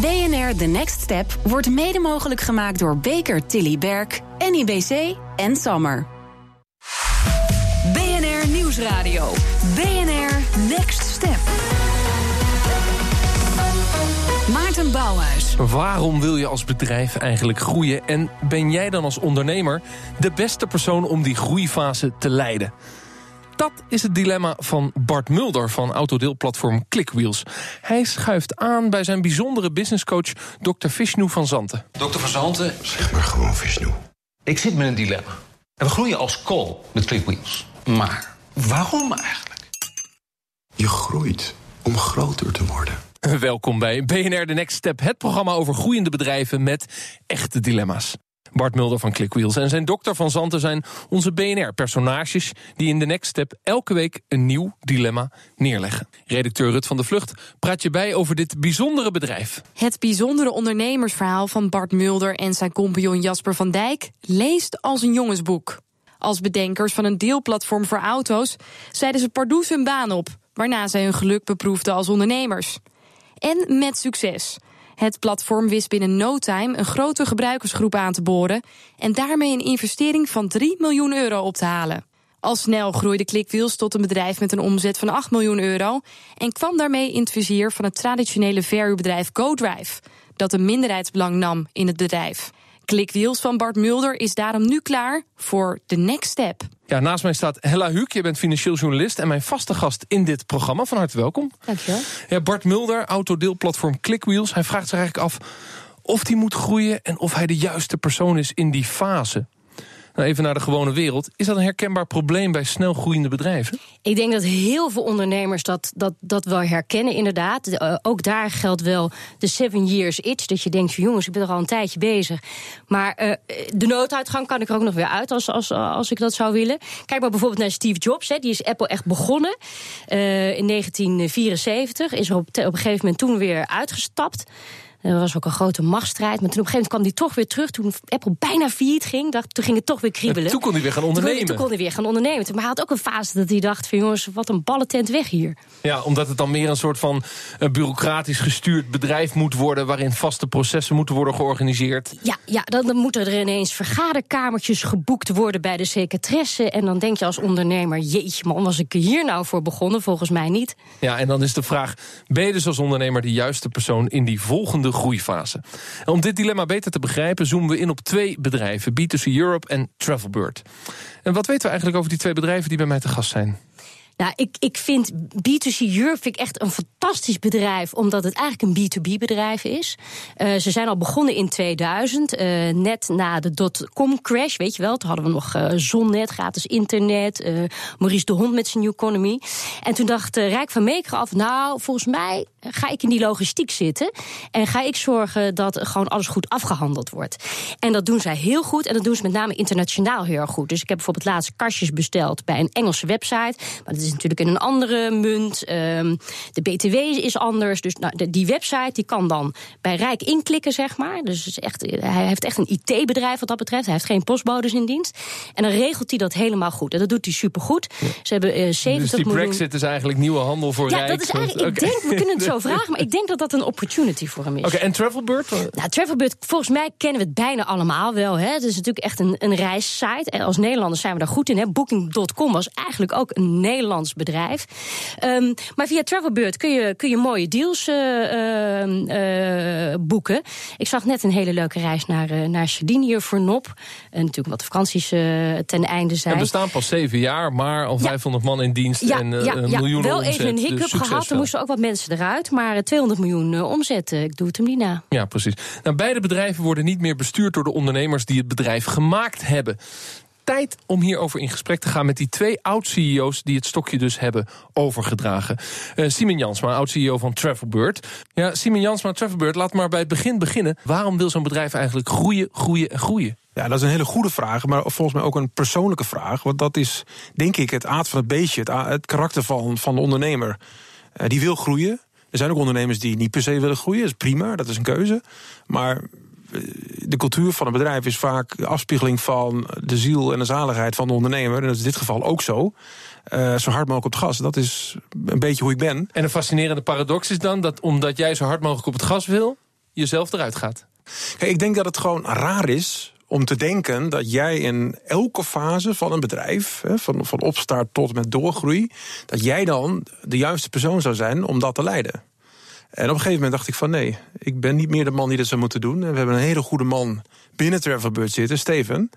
BNR The Next Step wordt mede mogelijk gemaakt door Baker Tilly Berk, NIBC en Sammer. BNR Nieuwsradio. BNR Next Step. Maarten Bouwhuis. Waarom wil je als bedrijf eigenlijk groeien? En ben jij dan als ondernemer de beste persoon om die groeifase te leiden? Dat is het dilemma van Bart Mulder van autodeelplatform Clickwheels. Hij schuift aan bij zijn bijzondere businesscoach Dr. Vishnu van Zanten. Dokter Van Zanten, Zeg maar gewoon Vishnu. ik zit met een dilemma. En we groeien als kool met Clickwheels. Maar waarom eigenlijk? Je groeit om groter te worden. Welkom bij BNR The Next Step, het programma over groeiende bedrijven met echte dilemma's. Bart Mulder van Clickwheels en zijn dokter van Zanten zijn onze BNR-personages die in The Next Step elke week een nieuw dilemma neerleggen. Redacteur Rut van de Vlucht praat je bij over dit bijzondere bedrijf. Het bijzondere ondernemersverhaal van Bart Mulder en zijn compagnon Jasper van Dijk leest als een jongensboek. Als bedenkers van een deelplatform voor auto's zeiden ze pardoes hun baan op, waarna zij hun geluk beproefden als ondernemers. En met succes. Het platform wist binnen no time een grote gebruikersgroep aan te boren en daarmee een investering van 3 miljoen euro op te halen. Al snel groeide Clickwheels tot een bedrijf met een omzet van 8 miljoen euro en kwam daarmee in het vizier van het traditionele verhuurbedrijf GoDrive, dat een minderheidsbelang nam in het bedrijf. Clickwheels van Bart Mulder is daarom nu klaar voor de next step. Ja, naast mij staat Hella Huuk, je bent financieel journalist en mijn vaste gast in dit programma. Van harte welkom. Dankjewel. Ja, Bart Mulder, autodeelplatform Clickwheels. Hij vraagt zich eigenlijk af of hij moet groeien en of hij de juiste persoon is in die fase. Nou, even naar de gewone wereld. Is dat een herkenbaar probleem bij snel groeiende bedrijven? Ik denk dat heel veel ondernemers dat, dat, dat wel herkennen, inderdaad. Eh, ook daar geldt wel de seven years itch. Dat je denkt, jongens, ik ben er al een tijdje bezig. Maar eh, de nooduitgang kan ik er ook nog weer uit als, als, als ik dat zou willen. Kijk maar bijvoorbeeld naar Steve Jobs. Hè, die is Apple echt begonnen eh, in 1974. Is er op, op een gegeven moment toen weer uitgestapt. Er was ook een grote machtsstrijd. Maar toen op een gegeven moment kwam hij toch weer terug. Toen Apple bijna failliet ging, dacht, toen ging het toch weer kriebelen. Toen kon hij weer gaan ondernemen. Toen kon hij weer gaan ondernemen. Maar hij had ook een fase dat hij dacht van jongens, wat een ballentent weg hier. Ja, omdat het dan meer een soort van eh, bureaucratisch gestuurd bedrijf moet worden... waarin vaste processen moeten worden georganiseerd. Ja, ja dan, dan moeten er ineens vergaderkamertjes geboekt worden bij de secretaresse. En dan denk je als ondernemer, jeetje man, was ik hier nou voor begonnen? Volgens mij niet. Ja, en dan is de vraag, ben je dus als ondernemer de juiste persoon in die volgende groeifase? En om dit dilemma beter te begrijpen, zoomen we in op twee bedrijven, B2C Europe en Travelbird. En wat weten we eigenlijk over die twee bedrijven die bij mij te gast zijn? Nou, ik, ik vind B2C Europe echt een fantastisch bedrijf, omdat het eigenlijk een B2B-bedrijf is. Eh, ze zijn al begonnen in 2000, eh, net na de dotcom-crash, weet je wel. Toen hadden we nog eh, zonnet, gratis internet, Maurice de Hond met zijn New Economy. En toen dacht Rijk van Meekeren af, nou, volgens mij ga ik in die logistiek zitten en ga ik zorgen dat gewoon alles goed afgehandeld wordt. En dat doen zij heel goed en dat doen ze met name internationaal heel erg goed. Dus ik heb bijvoorbeeld laatst kastjes besteld bij een Engelse website, maar is natuurlijk in een andere munt. Ehm, de BTW is anders, dus nou, de- die website die kan dan bij Rijk inklikken, zeg maar. Dus is echt, hij heeft echt een IT-bedrijf wat dat betreft. Hij heeft geen postbodes in dienst. En dan regelt hij dat helemaal goed. En dat doet hij supergoed. Ze hebben eh, 70 Dus die miljoen... Brexit is eigenlijk nieuwe handel voor Ja, Rijk. dat is eigenlijk. Ik denk, we kunnen het zo vragen, maar ik denk dat dat een opportunity voor hem is. Oké, en Travelbird? Nou, Travelbird, volgens mij kennen we het bijna allemaal wel. Hè. Het is natuurlijk echt een, een reissite. En als Nederlanders zijn we daar goed in. Booking.com was eigenlijk ook een Nederlands bedrijf. Ehm, maar via Travelbird kun je, kun je mooie deals eh, ehm, eh, boeken. Ik zag net een hele leuke reis naar, eh, naar Sardinië voor Nop. En natuurlijk wat vakanties ten einde zijn. En we staan pas zeven jaar, maar al 500 man in dienst Ja, en ja, een miljoen wel omzet. even een hiccup dus gehad. Er moesten ook wat mensen eruit. Maar eh, 200 miljoen omzet, ik doe het hem niet na. Ja, precies. Nou, beide bedrijven worden niet meer bestuurd door de ondernemers die het bedrijf gemaakt hebben. Tijd om hierover in gesprek te gaan met die twee oud-CEO's die het stokje dus hebben overgedragen. Eh Simon Jansma, oud-CEO van Travelbird. Ja, Simon Jansma, Travelbird, laat maar bij het begin beginnen. Waarom wil zo'n bedrijf eigenlijk groeien, groeien en groeien? Ja, dat is een hele goede vraag, maar volgens mij ook een persoonlijke vraag. Want dat is, denk ik, het aard van het beestje, het, karakter van, van de ondernemer. Eh, die wil groeien. Er zijn ook ondernemers die niet per se willen groeien. Dat is prima, dat is een keuze. Maar de cultuur van een bedrijf is vaak de afspiegeling van de ziel en de zaligheid van de ondernemer. En dat is in dit geval ook zo. Eh, zo hard mogelijk op het gas. Dat is een beetje hoe ik ben. En een fascinerende paradox is dan dat omdat jij zo hard mogelijk op het gas wil, jezelf eruit gaat. Kijk, ik denk dat het gewoon raar is om te denken dat jij in elke fase van een bedrijf, hè, van, van opstart tot met doorgroei, dat jij dan de juiste persoon zou zijn om dat te leiden. En op een gegeven moment dacht ik van nee, ik ben niet meer de man die dat zou moeten doen. En we hebben een hele goede man binnen Travelbird zitten, Steven.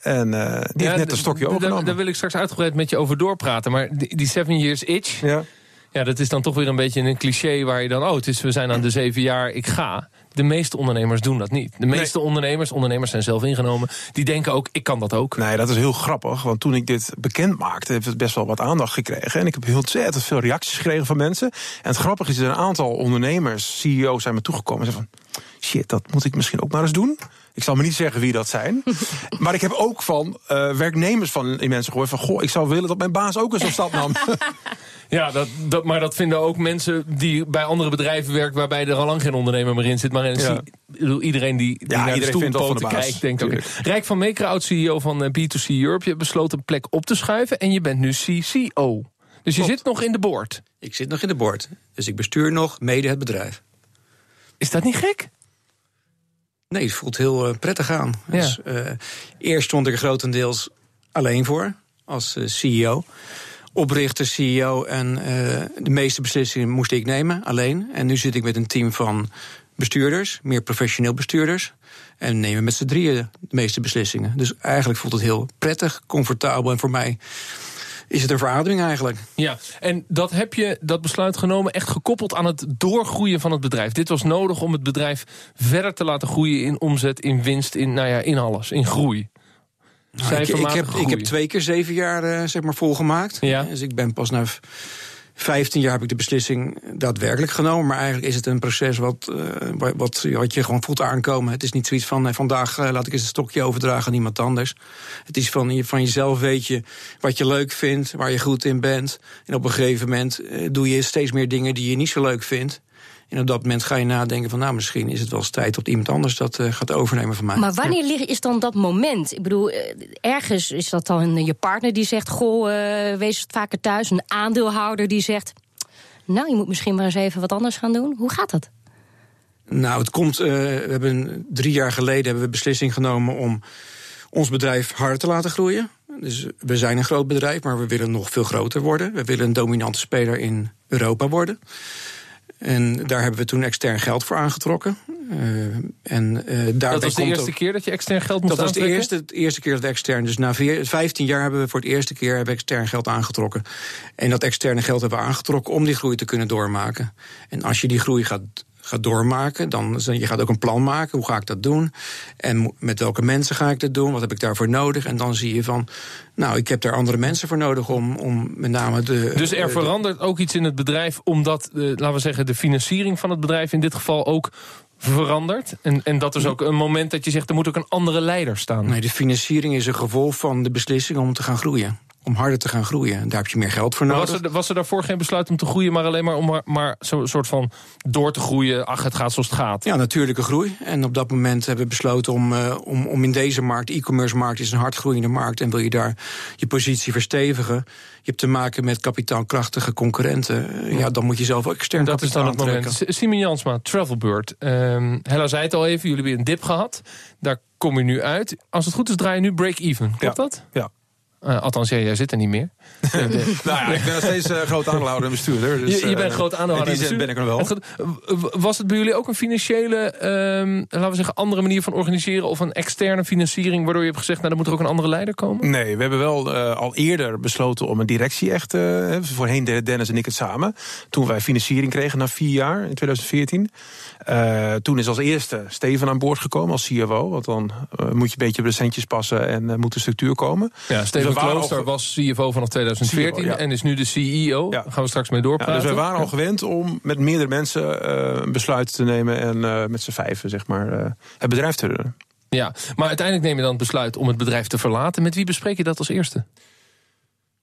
En uh, die heeft net een stokje overgenomen. Daar wil ik straks uitgebreid met je over doorpraten. Maar die, die seven years itch, Ja. ja, dat is dan toch weer een beetje een cliché waar je dan, oh, het is, we zijn aan de zeven jaar, ik ga. De meeste ondernemers doen dat niet. De meeste ondernemers, ondernemers zijn zelf ingenomen, die denken ook, ik kan dat ook. Nee, dat is heel grappig. Want toen ik dit bekend maakte, heeft het best wel wat aandacht gekregen. En ik heb heel ontzettend veel reacties gekregen van mensen. En het grappige is dat een aantal ondernemers, CEO's, zijn me toegekomen en zeiden van... shit, dat moet ik misschien ook maar eens doen. Ik zal me niet zeggen wie dat zijn. maar ik heb ook van eh, werknemers van die mensen gehoord van... goh, ik zou willen dat mijn baas ook eens een stap nam. Ja, dat, dat, maar dat vinden ook mensen die bij andere bedrijven werken... waarbij er al lang geen ondernemer meer in zit. Maar in, Ja. iedereen die, die Ja, naar de iedereen vindt wel van de stoelpoten baas. kijkt... denkt ook. Tuurlijk. Rijk van Meeker, oud-CEO van eh, B2C Europe... je hebt besloten een plek op te schuiven... en je bent nu CCO. Dus je zit nog in de board. Ik zit nog in de board. Dus ik bestuur nog mede het bedrijf. Is dat niet gek? Nee, het voelt heel eh, prettig aan. Ja. Dus, eh, eerst stond ik er grotendeels alleen voor, als eh, CEO. Oprichter, CEO en de meeste beslissingen moest ik nemen, alleen. En nu zit ik met een team van bestuurders, meer professioneel bestuurders. En nemen met z'n drieën de meeste beslissingen. Dus eigenlijk voelt het heel prettig, comfortabel. En voor mij is het een verademing eigenlijk. Ja, en dat heb je, dat besluit genomen, echt gekoppeld aan het doorgroeien van het bedrijf. Dit was nodig om het bedrijf verder te laten groeien in omzet, in winst, in, nou ja, in alles, in groei. Nou, ik, ik, heb, ik heb twee keer zeven jaar eh, zeg maar volgemaakt. Ja. Dus ik ben pas na 15 jaar heb ik de beslissing daadwerkelijk genomen. Maar eigenlijk is het een proces wat, eh, wa- wat, wat je gewoon voelt aankomen. Het is niet zoiets van eh, vandaag eh, laat ik eens een stokje overdragen aan iemand anders. Het is van, van jezelf weet je wat je leuk vindt, waar je goed in bent. En op een gegeven moment doe je steeds meer dingen die je niet zo leuk vindt. En op dat moment ga je nadenken van nou misschien is het wel eens tijd dat iemand anders dat eh, gaat overnemen van mij. Maar wanneer is dan dat moment? Ik bedoel, eh, ergens is dat dan je partner die zegt: Goh, eh, wees wat vaker thuis. Een aandeelhouder die zegt: Nou, je moet misschien maar eens even wat anders gaan doen. Hoe gaat dat? Nou, het komt. we hebben drie jaar geleden hebben we beslissing genomen om ons bedrijf harder te laten groeien. Dus we zijn een groot bedrijf, maar we willen nog veel groter worden. We willen een dominante speler in Europa worden. En daar hebben we toen extern geld voor aangetrokken. Eh, en daarbij Dat was de eerste ook- keer dat je extern geld moest dat was de eerste, de eerste keer dat extern. Dus na vier- 15 jaar hebben we voor het eerste keer hebben extern geld aangetrokken. En dat externe geld hebben we aangetrokken om die groei te kunnen doormaken. En als je die groei gaat, gaat doormaken, dan je gaat ook een plan maken. Hoe ga ik dat doen? En met welke mensen ga ik dat doen? Wat heb ik daarvoor nodig? En dan zie je van, nou, ik heb daar andere mensen voor nodig om, om met name de. Dus er de- verandert ook iets in het bedrijf, omdat, eh, laten we zeggen, de financiering van het bedrijf in dit geval ook verandert. En, en dat is ook een moment dat je zegt, er moet ook een andere leider staan. Nee, de financiering is een gevolg van de beslissing om te gaan groeien. Om harder te gaan groeien. En daar heb je meer geld voor Maar nodig. was, er, was er daarvoor geen besluit om te groeien, maar alleen maar om maar, maar zo'n soort van door te groeien? Ach, het gaat zoals het gaat. Ja, natuurlijke groei. En op dat moment hebben we besloten om, eh, om, om in deze markt, e-commerce markt is een hardgroeiende markt. En wil je daar je positie verstevigen, je hebt te maken met kapitaalkrachtige concurrenten. eh, Ja, dan moet je zelf ook extern Dat is dan het moment. Simon Jansma, Travelbird. Ehm Hella zei het al even, jullie hebben een dip gehad. Daar kom je nu uit. Als het goed is, draai je nu break-even. Klopt Ja. dat? Ja. Eh, althans, jij, jij zit er niet meer. Nou ja, ik ben nog steeds eh, groot aandeelhouder en bestuurder. Dus, je, je bent eh, groot aandeelhouder. In die zin ben ik er wel. Was het bij jullie ook een financiële, ehm, laten we zeggen, andere manier van organiseren of een externe financiering, waardoor je hebt gezegd, nou, er moet er ook een andere leider komen? Nee, we hebben wel al eerder besloten om een directie echt... voorheen deden Dennis en ik het samen. Toen wij financiering kregen na vier jaar, in 2014. Eh, toen is als eerste Steven aan boord gekomen als CFO. Want dan eh, moet je een beetje op de centjes passen en eh, moet de structuur komen. Ja, Steven Dus we waren Klooster al was CFO vanaf 2014 CFO, ja. en is nu de CEO. Ja. Daar gaan we straks mee Ja, doorpraten. dus wij waren al gewend om met meerdere mensen eh, een besluit te nemen... en met z'n vijven zeg maar, het bedrijf te runnen. Ja, maar uiteindelijk neem je dan het besluit om het bedrijf te verlaten. Met wie bespreek je dat als eerste?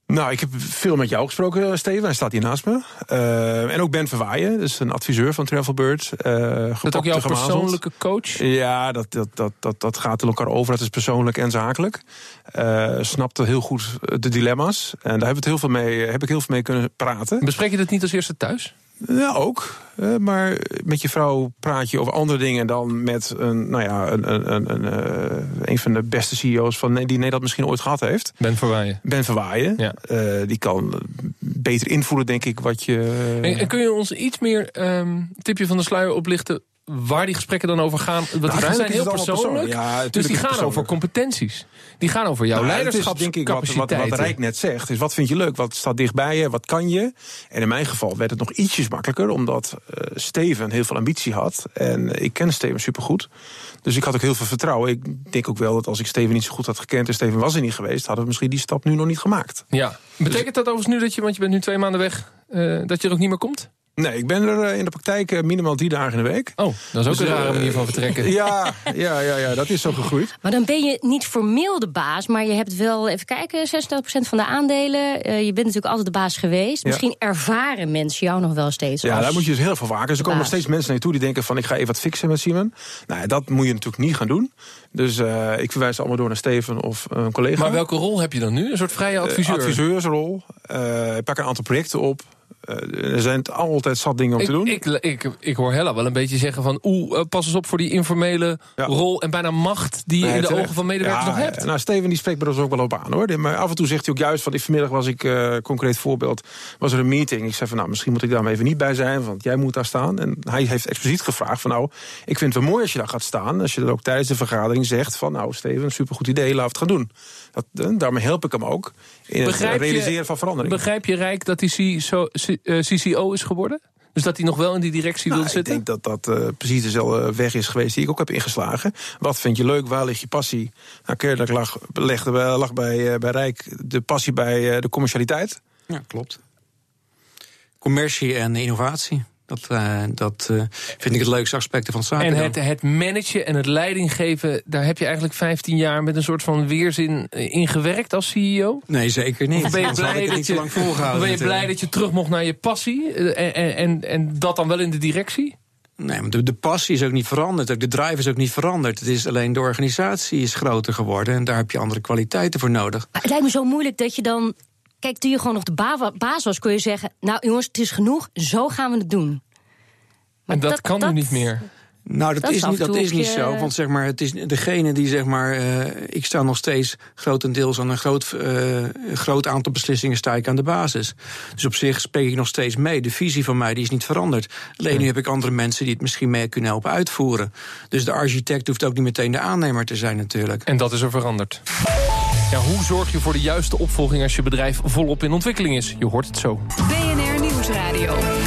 Nou, ik heb veel met jou gesproken, Steven. Hij staat hier naast me. Eh, en ook Ben Verwaaien, dus een adviseur van Travelbird. eh Dat ook jouw persoonlijke coach? Ja, dat, dat, dat, dat, dat gaat in elkaar over. Dat is persoonlijk en zakelijk. Eh snapte heel goed de dilemma's. En daar heb, het heel veel mee, heb ik heel veel mee kunnen praten. Bespreek je dat niet als eerste thuis? Ja, ook. Eh, maar met je vrouw praat je over andere dingen dan met een, nou ja, een, een, een, een, eh, een van de beste CEO's van, die Nederland misschien ooit gehad heeft. Ben Verwaaien. Ben Verwaaien. Ja. Eh, die kan beter invoelen, denk ik, wat je. En, en kun je ons iets meer ehm, tipje van de sluier oplichten waar die gesprekken dan over gaan? Want die zijn heel persoonlijk. Ja, dus die gaan over competenties. Die gaan over jouw Nou, leiderschapscapaciteiten. denk ik wat, wat, wat Rijk net zegt. Is wat vind je leuk? Wat staat dichtbij je? Wat kan je? En in mijn geval werd het nog ietsjes makkelijker. Omdat eh, Steven heel veel ambitie had. En ik ken Steven supergoed. Dus ik had ook heel veel vertrouwen. Ik denk ook wel dat als ik Steven niet zo goed had gekend... en Steven was er niet geweest... hadden we misschien die stap nu nog niet gemaakt. Ja. Betekent dat overigens nu dat je, want je bent nu twee maanden weg, eh, dat je er ook niet meer komt? Nee, ik ben er eh, in de praktijk eh, minimaal drie dagen in de week. Oh, dat is ook Dus, een rare eh, manier van vertrekken. Ja, ja, ja, ja, dat is zo gegroeid. Maar dan ben je niet formeel de baas, maar je hebt wel, even kijken, 36% van de aandelen. Eh, je bent natuurlijk altijd de baas geweest. Ja. Misschien ervaren mensen jou nog wel steeds. Ja, als- daar moet je dus heel veel waken. Dus er komen nog baas. steeds mensen naartoe die denken van... ik ga even wat fixen met Simon. Nou, ja, dat moet je natuurlijk niet gaan doen. Dus eh, ik verwijs allemaal door naar Steven of een collega. Maar welke rol heb je dan nu? Een soort vrije adviseur? adviseursrol. Eh, ik pak een aantal projecten op. Eh, er zijn altijd zat dingen om ik, te doen. Ik, ik, ik hoor Hella wel een beetje zeggen van... oeh, eh, pas eens op voor die informele Ja. rol... en bijna macht die je Nee, in de terecht. ogen van medewerkers Ja, nog hebt. Nou, Steven die spreekt me er dus ook wel op aan hoor. Maar af en toe zegt hij ook juist van vanmiddag was ik, eh, concreet voorbeeld, was er een meeting. Ik zei van nou, misschien moet ik daar maar even niet bij zijn, want jij moet daar staan. En hij heeft expliciet gevraagd van nou, ik vind het wel mooi als je daar gaat staan. Als je dan ook tijdens de vergadering zegt van nou, Steven, supergoed idee, laten we het gaan doen. Dat, eh, daarmee help ik hem ook in Begrijp het je- realiseren van verandering. Begrijp je Rijk dat hij CCO, eh, CCO is geworden? Dus dat hij nog wel in die directie Nou, wil ik zitten? denk dat dat eh, precies dezelfde weg is geweest die ik ook heb ingeslagen. Wat vind je leuk? Waar ligt je passie? Nou, kennelijk lag, legde, lag bij, eh, bij Rijk de passie bij eh, de commercialiteit. Ja, klopt. Commercie en innovatie. Dat, eh, dat eh, vind ik het leukste aspecten van het zaken. En het, het managen en het leiding geven... daar heb je eigenlijk 15 jaar met een soort van weerzin eh, in gewerkt als CEO? Nee, zeker niet. Of ben je blij, dat niet je, lang ben je blij dat je terug mocht naar je passie? En, en, en dat dan wel in de directie? Nee, maar de, de passie is ook niet veranderd. Ook de drive is ook niet veranderd. Het is alleen de organisatie is groter geworden. En daar heb je andere kwaliteiten voor nodig. Maar het lijkt me zo moeilijk dat je dan. Kijk, toen je gewoon nog de ba- baas was, kun je zeggen: Nou, jongens, het is genoeg, zo gaan we het doen. Maar en dat, kan nu niet meer. Nou, dat, Dat is niet, dat is niet zo. Want zeg maar, het is degene die zeg maar. eh, ik sta nog steeds grotendeels aan een groot, eh, groot aantal beslissingen sta ik aan de basis. Dus op zich spreek ik nog steeds mee. De visie van mij die is niet veranderd. Alleen nu heb ik andere mensen die het misschien mee kunnen helpen uitvoeren. Dus de architect hoeft ook niet meteen de aannemer te zijn, natuurlijk. En dat is er veranderd. Ja, hoe zorg je voor de juiste opvolging als je bedrijf volop in ontwikkeling is? Je hoort het zo. BNR Nieuwsradio.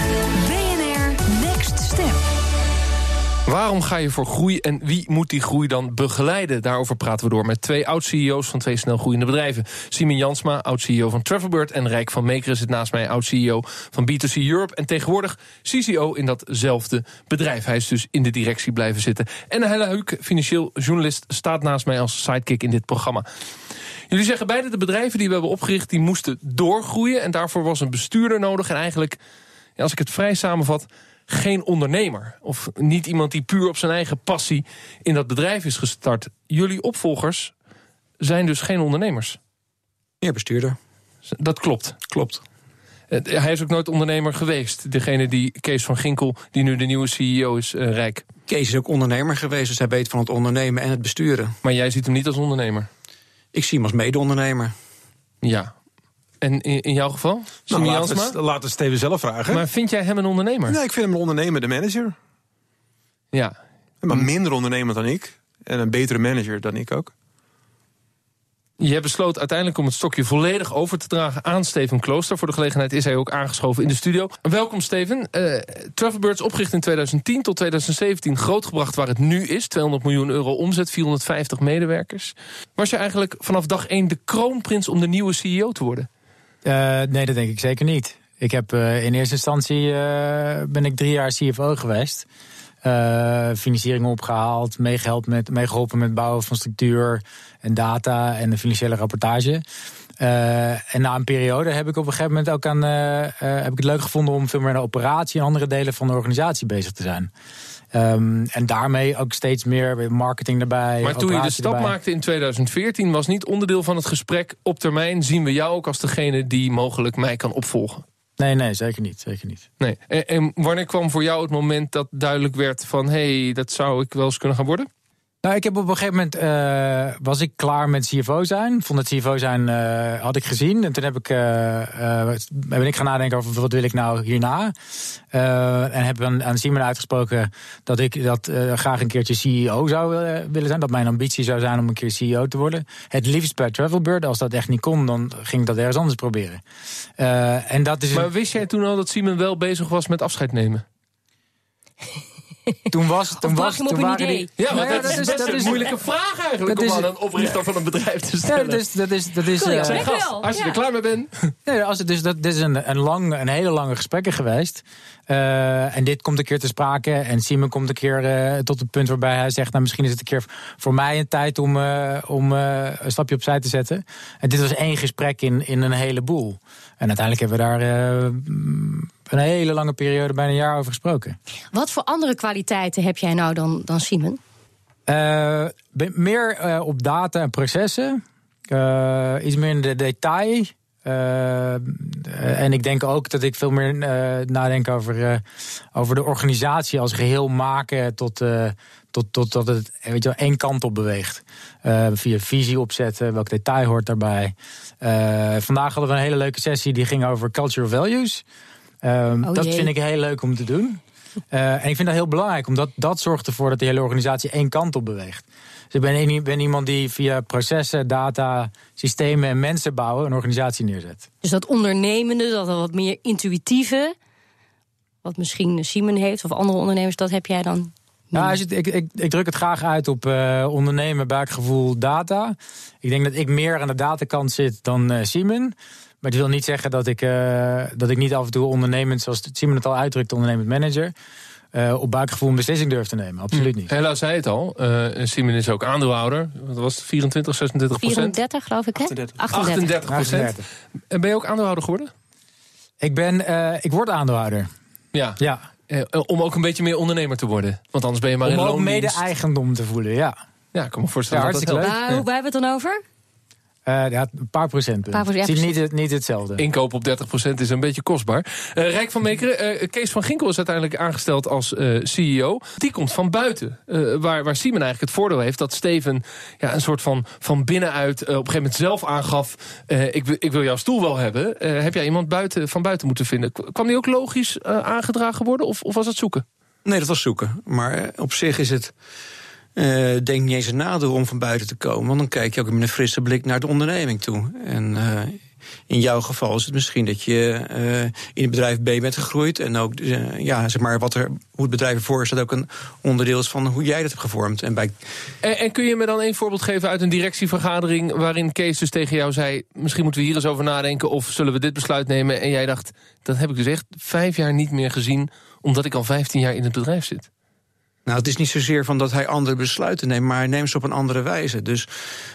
Waarom ga je voor groei en wie moet die groei dan begeleiden? Daarover praten we door met twee oud-CEO's van twee snel groeiende bedrijven. Simon Jansma, oud-CEO van Travelbird... en Rijk van Meekeren zit naast mij, oud-CEO van B2C Europe... en tegenwoordig CCO in datzelfde bedrijf. Hij is dus in de directie blijven zitten. En Helle Huuk, financieel journalist, staat naast mij als sidekick in dit programma. Jullie zeggen beide de bedrijven die we hebben opgericht... die moesten doorgroeien en daarvoor was een bestuurder nodig... en eigenlijk, als ik het vrij samenvat geen ondernemer. Of niet iemand die puur op zijn eigen passie in dat bedrijf is gestart. Jullie opvolgers zijn dus geen ondernemers. Ja, bestuurder. Dat klopt. Klopt. Eh, Hij is ook nooit ondernemer geweest. Degene die, Kees van Ginkel, die nu de nieuwe CEO is, eh, Rijk. Kees is ook ondernemer geweest, dus hij weet van het ondernemen en het besturen. Maar jij ziet hem niet als ondernemer. Ik zie hem als mede-ondernemer. Ja. En in, in jouw geval? Nou, Simon laten, we Jansma? het, laten we Steven zelf vragen. Maar vind jij hem een ondernemer? nee, ik vind hem een ondernemer, de manager. Ja. Maar minder ondernemer dan ik. En een betere manager dan ik ook. Je hebt besloten uiteindelijk om het stokje volledig over te dragen aan Steven Klooster. Voor de gelegenheid is hij ook aangeschoven in de studio. Welkom Steven. Uh, Travelbirds opgericht in 2010 tot 2017 grootgebracht waar het nu is. 200 miljoen euro omzet, 450 medewerkers. Was je eigenlijk vanaf dag 1 de kroonprins om de nieuwe CEO te worden? Uh, nee, dat denk ik zeker niet. Ik heb uh, in eerste instantie uh, ben ik drie jaar CFO geweest. Financieringen opgehaald, meegeholpen met, meegeholpen met bouwen van structuur en data en de financiële rapportage. Uh, en na een periode heb ik op een gegeven moment ook aan, uh, heb ik het leuk gevonden om veel meer naar operatie en andere delen van de organisatie bezig te zijn. Um, en daarmee ook steeds meer marketing erbij. Maar toen je de stap erbij. maakte in 2014, was niet onderdeel van het gesprek. Op termijn zien we jou ook als degene die mogelijk mij kan opvolgen. Nee, nee, zeker niet. Zeker niet. Nee. En, en wanneer kwam voor jou het moment dat duidelijk werd van... hé, hey, dat zou ik wel eens kunnen gaan worden? Nou, ik heb op een gegeven moment uh, was ik klaar met CFO zijn. Vond het CFO zijn uh, had ik gezien. En toen heb ik, uh, ben ik gaan nadenken over wat wil ik nou hierna. en heb aan, aan Simon uitgesproken dat ik dat graag een keertje CEO zou willen zijn. Dat mijn ambitie zou zijn om een keer CEO te worden. Het liefst bij Travelbird. Als dat echt niet kon, dan ging ik dat ergens anders proberen. en dat is maar wist jij toen al dat Simon wel bezig was met afscheid nemen? Toen was, toen was, toen waren die... Ja, maar dat, is, dat is een moeilijke vraag eigenlijk om aan een oprichter van een bedrijf te stellen. Ja, dat is, dat is, dat is, gast, als je er klaar mee bent. Nee, als het dus, dat, dit is een, een, lang, een hele lange gesprekken geweest. Uh, en dit komt een keer te sprake. En Simon komt een keer uh, tot het punt waarbij hij zegt... nou, misschien is het een keer voor mij een tijd om, uh, om een stapje opzij te zetten. En dit was één gesprek in, in een heleboel. En uiteindelijk hebben we daar een hele lange periode, bijna een jaar over gesproken. Wat voor andere kwaliteiten heb jij nou dan, dan Simon? Uh, meer uh, op data en processen. Iets meer in de detail. en ik denk ook dat ik veel meer nadenk over, over de organisatie als geheel maken tot, tot, tot dat het weet je, één kant op beweegt. Via visie opzetten, welk detail hoort daarbij. vandaag hadden we een hele leuke sessie die ging over cultural values. Um, oh, dat vind ik heel leuk om te doen. Uh, en ik vind dat heel belangrijk, omdat dat zorgt ervoor dat de hele organisatie één kant op beweegt. Dus ik ben, ben iemand die via processen, data, systemen en mensen bouwen een organisatie neerzet. Dus dat ondernemende, dat wat meer intuïtieve, wat misschien Simon heeft of andere ondernemers, dat heb jij dan ja, ik, ik, ik, druk het graag uit op uh, ondernemen, buikgevoel, data. Ik denk dat ik meer aan de datakant zit dan uh, Simon. Maar het wil niet zeggen dat ik, uh, dat ik niet af en toe ondernemend, zoals Simon het al uitdrukt, ondernemend manager. Uh, op buikgevoel een beslissing durf te nemen. Absoluut hm. niet. Hela zei het al. Uh, Simon is ook aandeelhouder. Wat was het? 24, 26 procent? 34 geloof ik, hè? 38, 38 procent. En ben je ook aandeelhouder geworden? Ik, ben, uh, ik word aandeelhouder. Ja. ja. Om ook een beetje meer ondernemer te worden. Want anders ben je maar om in loondienst. Om mede-eigendom te voelen, ja. Ja, ik kan me voorstellen ja, dat dat leuk. Uh, hoe hebben we het dan over? Uh, ja, een paar procent. Paar procent. Het is niet, niet hetzelfde. Inkoop op 30 procent is een beetje kostbaar. Uh, Rijk van Meekeren, uh, Kees van Ginkel is uiteindelijk aangesteld als CEO. Die komt van buiten. waar, waar Simon eigenlijk het voordeel heeft dat Steven ja, een soort van, van binnenuit op een gegeven moment zelf aangaf... ik, ik wil jouw stoel wel hebben. heb jij iemand buiten, van buiten moeten vinden? Kwam die ook logisch aangedragen worden of, of was het zoeken? Nee, dat was zoeken. Maar op zich is het... Uh, denk niet eens een nadeel om van buiten te komen. Want dan kijk je ook met een frisse blik naar de onderneming toe. En uh, in jouw geval is het misschien dat je uh, in het bedrijf B bent gegroeid. En ook ja, zeg maar, wat er, hoe het bedrijf ervoor staat ook een onderdeel is van hoe jij dat hebt gevormd. En, bij... en, en kun je me dan een voorbeeld geven uit een directievergadering waarin Kees dus tegen jou zei: misschien moeten we hier eens over nadenken of zullen we dit besluit nemen? En jij dacht: dat heb ik dus echt vijf jaar niet meer gezien, omdat ik al vijftien jaar in het bedrijf zit. Nou, het is niet zozeer van dat hij andere besluiten neemt, maar hij neemt ze op een andere wijze. Dus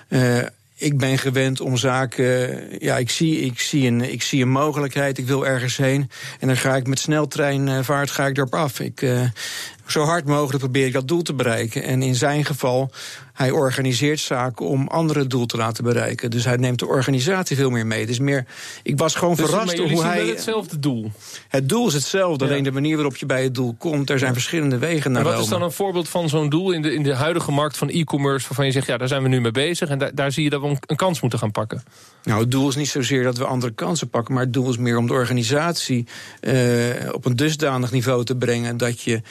uh, ik ben gewend om zaken. Ja, ik zie, ik, zie een, ik zie een mogelijkheid, ik wil ergens heen. En dan ga ik met sneltreinvaart ga ik erop af. Ik, zo hard mogelijk probeer ik dat doel te bereiken. En in zijn geval, hij organiseert zaken om andere doel te laten bereiken. Dus hij neemt de organisatie veel meer mee. Dus meer, ik was gewoon dus, verrast door hoe hij. Het hetzelfde doel. Het doel is hetzelfde, alleen de manier waarop je bij het doel komt. Er zijn verschillende wegen naar. En wat is dan een voorbeeld van zo'n doel in de, in de huidige markt van e-commerce, waarvan je zegt, ja, daar zijn we nu mee bezig en daar, daar zie je dat we een kans moeten gaan pakken? Nou, het doel is niet zozeer dat we andere kansen pakken, maar het doel is meer om de organisatie uh, op een dusdanig niveau te brengen dat je uh,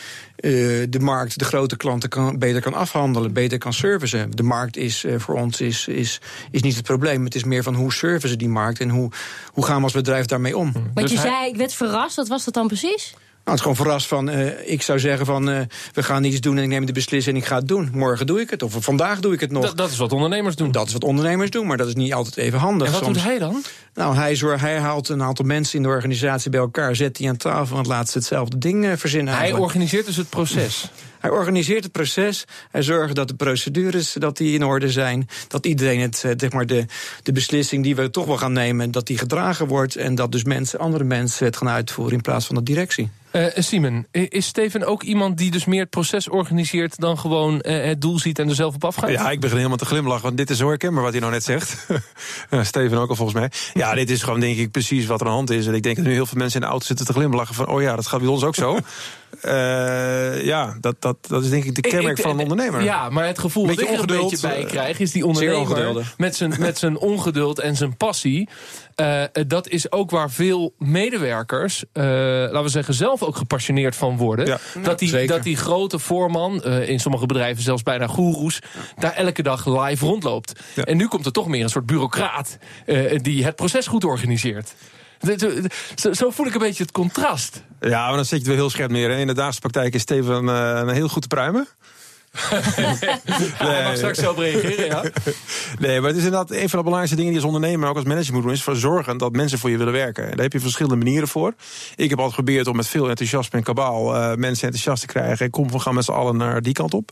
de markt, de grote klanten kan, beter kan afhandelen, beter kan servicen. De markt is uh, voor ons is, is, is niet het probleem. Het is meer van hoe servicen die markt en hoe, hoe gaan we als bedrijf daarmee om. Want dus je zei, ik werd verrast, wat was dat dan precies? Nou, het is gewoon verrast van, uh, ik zou zeggen van, uh, we gaan iets doen en ik neem de beslissing en ik ga het doen. Morgen doe ik het, of vandaag doe ik het nog. Dat, dat is wat ondernemers doen. Dat is wat ondernemers doen, maar dat is niet altijd even handig. En wat Soms. doet hij dan? Nou, hij, zorgt, hij haalt een aantal mensen in de organisatie bij elkaar, zet die aan tafel en laat ze hetzelfde ding uh, verzinnen. Hij eigenlijk. organiseert dus het proces. Hij organiseert het proces. Hij zorgt dat de procedures dat die in orde zijn. Dat iedereen het, eh, zeg maar de, de beslissing die we toch wel gaan nemen, dat die gedragen wordt. En dat dus mensen, andere mensen het gaan uitvoeren in plaats van de directie. Uh, Simon, is Steven ook iemand die dus meer het proces organiseert dan gewoon uh, het doel ziet en er zelf op afgaat? Ja, ik begin helemaal te glimlachen, want dit is zo herkenbaar wat hij nou net zegt. Steven ook al volgens mij. Ja, dit is gewoon denk ik precies wat er aan de hand is. En ik denk dat nu heel veel mensen in de auto zitten te glimlachen van, oh ja, dat gaat bij ons ook zo. Uh, ja, dat, dat, dat is denk ik de kenmerk van een ondernemer. Ja, maar het gevoel dat ik er een beetje bij krijg... is die ondernemer met zijn, met zijn ongeduld en zijn passie... Uh, dat is ook waar veel medewerkers, uh, laten we zeggen, zelf ook gepassioneerd van worden. Ja, dat, die, dat die grote voorman, uh, in sommige bedrijven zelfs bijna goeroes, daar elke dag live rondloopt. Ja. En nu komt er toch meer een soort bureaucraat die het proces goed organiseert. Zo voel ik een beetje het contrast. Ja, maar dan zit je er heel scherp neer. In de dagelijkse praktijk is Steven een heel goed te pruimen. nee. mag straks zelf reageren, ja. Nee, maar het is inderdaad een van de belangrijkste dingen die als ondernemer, maar ook als manager moet doen, is voor zorgen dat mensen voor je willen werken. En daar heb je verschillende manieren voor. Ik heb altijd geprobeerd om met veel enthousiasme en kabaal uh, mensen enthousiast te krijgen. En kom, we gaan met z'n allen naar die kant op.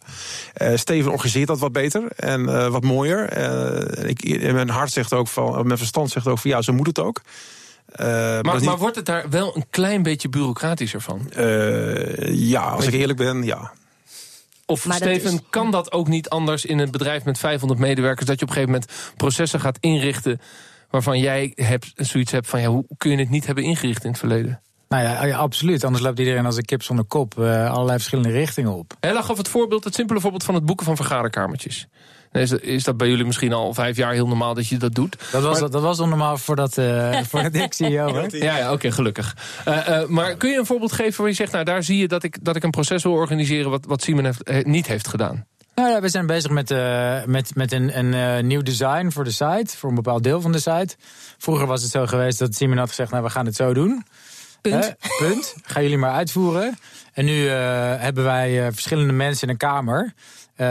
Uh, Steven organiseert dat wat beter en uh, wat mooier. ik, mijn hart zegt ook van, mijn verstand zegt ook van ja, zo moet het ook. Uh, maar, maar, niet... maar, wordt het daar wel een klein beetje bureaucratischer van? Uh, ja, als ik eerlijk ben, ja. Of maar Steven, is... kan dat ook niet anders in een bedrijf met 500 medewerkers... dat je op een gegeven moment processen gaat inrichten... waarvan jij hebt, zoiets hebt van... Ja, hoe kun je het niet hebben ingericht in het verleden? Nou ja, ja, absoluut. Anders loopt iedereen als een kip zonder kop uh, allerlei verschillende richtingen op. Hella gaf het voorbeeld, het simpele voorbeeld van het boeken van vergaderkamertjes. Is dat, is dat bij jullie misschien al vijf jaar heel normaal dat je dat doet? Dat was, maar, dat was normaal voordat, uh, voordat ik CEO werd. Ja, ja oké, okay, gelukkig. Uh, uh, maar kun je een voorbeeld geven waar je zegt... nou, daar zie je dat ik, dat ik een proces wil organiseren... wat, wat Simon heeft, niet heeft gedaan? Nou ja, we zijn bezig met, met, met een, een nieuw design voor de site. Voor een bepaald deel van de site. Vroeger was het zo geweest dat Simon had gezegd... nou, we gaan het zo doen. Punt. punt. Gaan jullie maar uitvoeren. En nu hebben wij verschillende mensen in een kamer... Uh,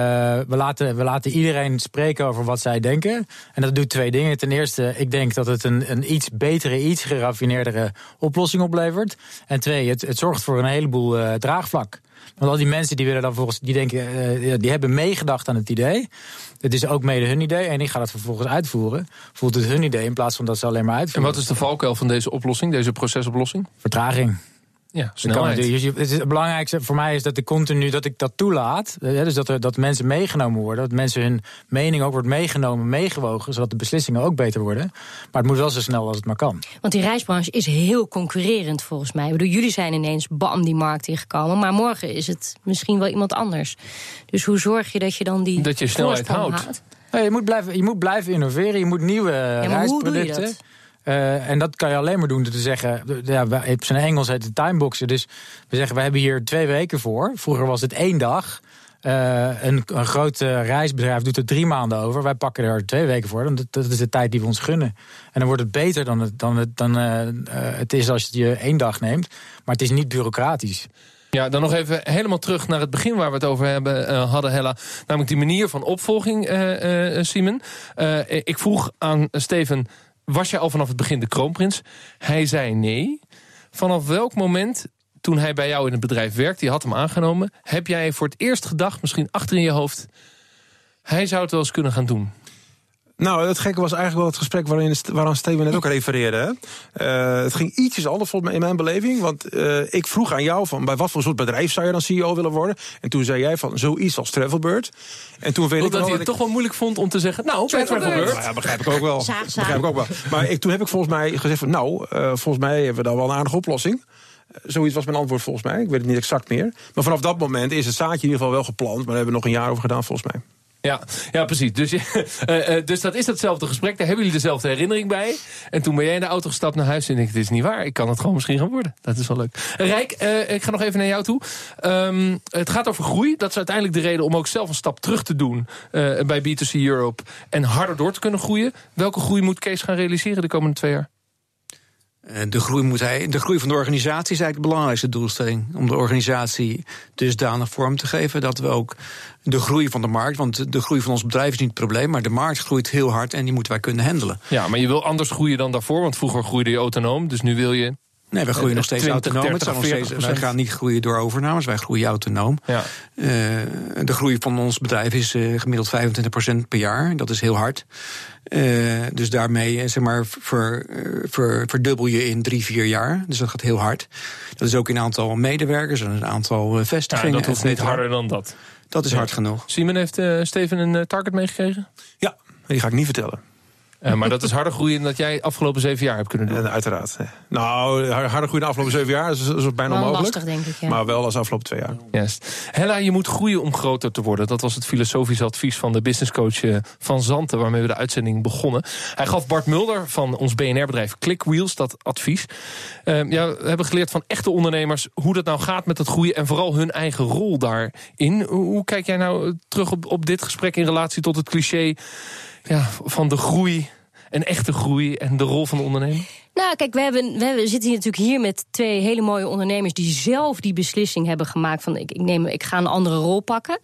we, laten, we laten iedereen spreken over wat zij denken. En dat doet twee dingen. Ten eerste, ik denk dat het een, een iets betere, iets geraffineerdere oplossing oplevert. En twee, het, het zorgt voor een heleboel uh, draagvlak. Want al die mensen die willen dan volgens, die denken, uh, die hebben meegedacht aan het idee. Het is ook mede hun idee en die gaat het vervolgens uitvoeren. Voelt het hun idee in plaats van dat ze alleen maar uitvoeren. En wat is de valkuil van deze oplossing, deze procesoplossing? Vertraging. Ja, snelheid. Het, het, het belangrijkste voor mij is dat ik continu dat ik dat toelaat. Dus dat, er, dat mensen meegenomen worden. Dat mensen hun mening ook wordt meegenomen, meegewogen. Zodat de beslissingen ook beter worden. Maar het moet wel zo snel als het maar kan. Want die reisbranche is heel concurrerend volgens mij. Ik bedoel, jullie zijn ineens bam die markt ingekomen. Maar morgen is het misschien wel iemand anders. Dus hoe zorg je dat je dan die. Dat je snelheid houdt. Nee, je, moet blijven, je moet blijven innoveren. Je moet nieuwe ja, reisproducten. Uh, en dat kan je alleen maar doen door te zeggen. Ja, op zijn Engels heet het timeboxen. Dus we zeggen, we hebben hier twee weken voor. Vroeger was het één dag. Uh, een, een groot reisbedrijf doet er drie maanden over. Wij pakken er twee weken voor. Dat, dat is de tijd die we ons gunnen. En dan wordt het beter dan het, dan het, dan, het is als je één dag neemt. Maar het is niet bureaucratisch. Ja, dan nog even helemaal terug naar het begin waar we het over hebben, hadden, Hella. Namelijk die manier van opvolging, Simon. ik vroeg aan Steven was jij al vanaf het begin de kroonprins? Hij zei nee. Vanaf welk moment, toen hij bij jou in het bedrijf werkte, je had hem aangenomen, heb jij voor het eerst gedacht, misschien achter in je hoofd, hij zou het wel eens kunnen gaan doen? Nou, het gekke was eigenlijk wel het gesprek waarin, waaraan Steven net ook refereerde. Uh, het ging ietsjes anders volgens mij in mijn beleving. Want uh, ik vroeg aan jou van bij wat voor soort bedrijf zou je dan CEO willen worden? En toen zei jij van zoiets als Travelbird. En toen weet ik dat je het toch wel moeilijk vond om te zeggen, nou, Travelbird. Nou, ja, begrijp ik ook wel. begrijp ik ook wel. Maar ik, toen heb ik volgens mij gezegd van nou, uh, volgens mij hebben we dan wel een aardige oplossing. Zoiets was mijn antwoord volgens mij. Ik weet het niet exact meer. Maar vanaf dat moment is het zaadje in ieder geval wel geplant. Maar daar hebben we nog een jaar over gedaan volgens mij. Ja, ja precies. Dus, uh, uh, dus dat is hetzelfde gesprek. Daar hebben jullie dezelfde herinnering bij. En toen ben jij in de auto gestapt naar huis en ik, dit is niet waar. Ik kan het gewoon misschien gaan worden. Dat is wel leuk. Rijk, uh, ik ga nog even naar jou toe. Um, het gaat over groei. Dat is uiteindelijk de reden om ook zelf een stap terug te doen bij B2C Europe. En harder door te kunnen groeien. Welke groei moet Kees gaan realiseren de komende twee jaar? Eh, de groei, moet hij, de groei van de organisatie is eigenlijk de belangrijkste doelstelling. Om de organisatie dusdanig vorm te geven dat we ook de groei van de markt. Want de groei van ons bedrijf is niet het probleem, maar de markt groeit heel hard en die moeten wij kunnen handelen. Ja, maar je wil anders groeien dan daarvoor, want vroeger groeide je autonoom, dus nu wil je Nee, wij groeien nog steeds 20, autonoom. Het 30, zal nog steeds, 40%. wij gaan niet groeien door overnames, wij groeien autonoom. Ja. Eh, de groei van ons bedrijf is eh, gemiddeld 25% per jaar. Dat is heel hard. Eh, dus daarmee eh, zeg maar, ver, eh, ver- verdubbel je in drie, vier jaar. Dus dat gaat heel hard. Dat is ook in aantal medewerkers en een aantal eh, Ja, vestigingen. dat hoeft et niet harder dan dat. Dat is hard genoeg. Simon heeft eh, Steven een eh, target meegekregen? Ja, die ga ik niet vertellen. Eh, maar dat is harder groeien dan dat jij afgelopen zeven jaar hebt kunnen doen. En uiteraard. nee. Nou, harder groeien de afgelopen zeven jaar is, is bijna Wel onmogelijk. lastig, denk ik. Ja. Maar wel als de afgelopen twee jaar. Juist. Hella, je moet groeien om groter te worden. Dat was het filosofische advies van de businesscoach eh, van Zanten... waarmee we de uitzending begonnen. Hij gaf Bart Mulder van ons BNR-bedrijf Clickwheels dat advies. Eh, ja, we hebben geleerd van echte ondernemers... hoe dat nou gaat met het groeien en vooral hun eigen rol daarin. Hoe, hoe kijk jij nou terug op, op dit gesprek... in relatie tot het cliché ja, van de groei... en echte groei en de rol van de ondernemer? Nou, kijk, we, hebben, we hebben- zitten hier natuurlijk hier met twee hele mooie ondernemers die zelf die beslissing hebben gemaakt van ik, ik, neem, ik ga een andere rol pakken.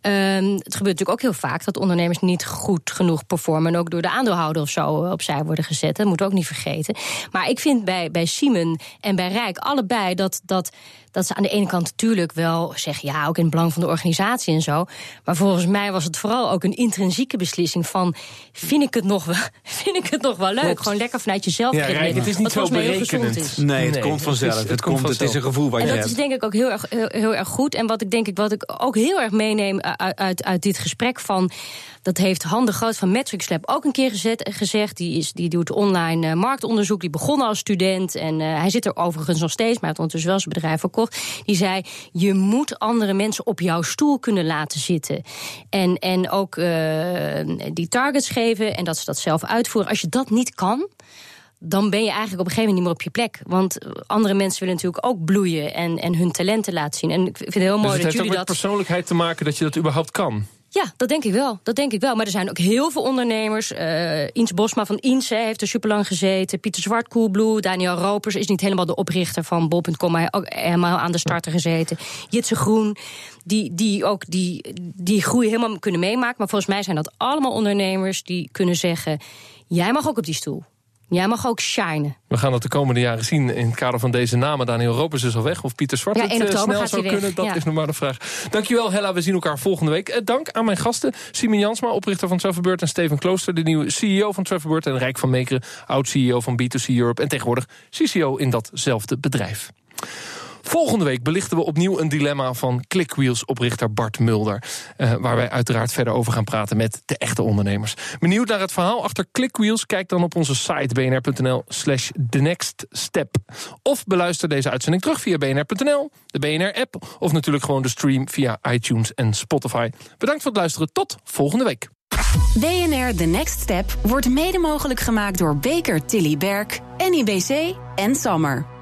Ehm, het gebeurt natuurlijk ook heel vaak dat ondernemers niet goed genoeg performen. En ook door de aandeelhouder of zo eh, opzij worden gezet. Dat moeten we ook niet vergeten. Maar ik vind bij, bij Simon en bij Rijk allebei dat, dat, dat ze aan de ene kant natuurlijk wel zeggen... ja, ook in het belang van de organisatie en zo. Maar volgens mij was het vooral ook een intrinsieke beslissing van... vind ik het nog wel, vind ik het nog wel leuk? Klopt. Gewoon lekker vanuit jezelf Ja, Rijk, het is niet zo berekenend. is. Nee, het Nee, komt het vanzelf. is- Het, het komt het is een gevoel wat En je dat hebt. is denk ik ook heel erg, heel, heel erg goed. En wat ik denk ik, wat ik ook heel erg meeneem uit, uit, uit dit gesprek van. Dat heeft Han de Groot van Metrics Lab ook een keer gezet, gezegd. Die, is, die doet online eh, marktonderzoek. Die begon als student. En eh, hij zit er overigens nog steeds, maar hij heeft ondertussen wel zijn bedrijf verkocht. Die zei: Je moet andere mensen op jouw stoel kunnen laten zitten. En, en ook eh, die targets geven en dat ze dat zelf uitvoeren. Als je dat niet kan dan ben je eigenlijk op een gegeven moment niet meer op je plek. Want andere mensen willen natuurlijk ook bloeien en, en hun talenten laten zien. En ik vind het heel Dus mooi het dat heeft ook jullie met dat. persoonlijkheid te maken dat je dat überhaupt kan. Ja, dat denk ik wel. Dat denk ik wel. Maar er zijn ook heel veel ondernemers. Ins Bosma van Ins heeft er super lang gezeten. Pieter Zwart, Coolblue. Daniel Ropers is niet helemaal de oprichter van Bol.com, maar ook helemaal aan de starter gezeten. Jitse Groen, die, die ook die, die groei helemaal kunnen meemaken. Maar volgens mij zijn dat allemaal ondernemers die kunnen zeggen: Jij mag ook op die stoel. Jij mag ook shinen. We gaan dat de komende jaren zien in het kader van deze namen. Daniel Ropers is al weg, of Pieter Zwart Ja, het 1 eh, snel zou weg, kunnen. Dat ja. is nog maar de vraag. Dankjewel Hella, we zien elkaar volgende week. Eh, dank aan mijn gasten, Simon Jansma, oprichter van Travelbeurt... en Steven Klooster, de nieuwe CEO van Travelbeurt... en Rijk van Meekeren, oud-CEO van B2C Europe... en tegenwoordig CCO in datzelfde bedrijf. Volgende week belichten we opnieuw een dilemma van Clickwheels-oprichter Bart Mulder. eh, waar wij uiteraard verder over gaan praten met de echte ondernemers. Benieuwd naar het verhaal achter Clickwheels? Kijk dan op onze site bnr.nl slash the next step. Of beluister deze uitzending terug via bnr.nl, de BNR-app... of natuurlijk gewoon de stream via iTunes en Spotify. Bedankt voor het luisteren. Tot volgende week. BNR The Next Step wordt mede mogelijk gemaakt door Baker Tilly Berk, NIBC en Sammer.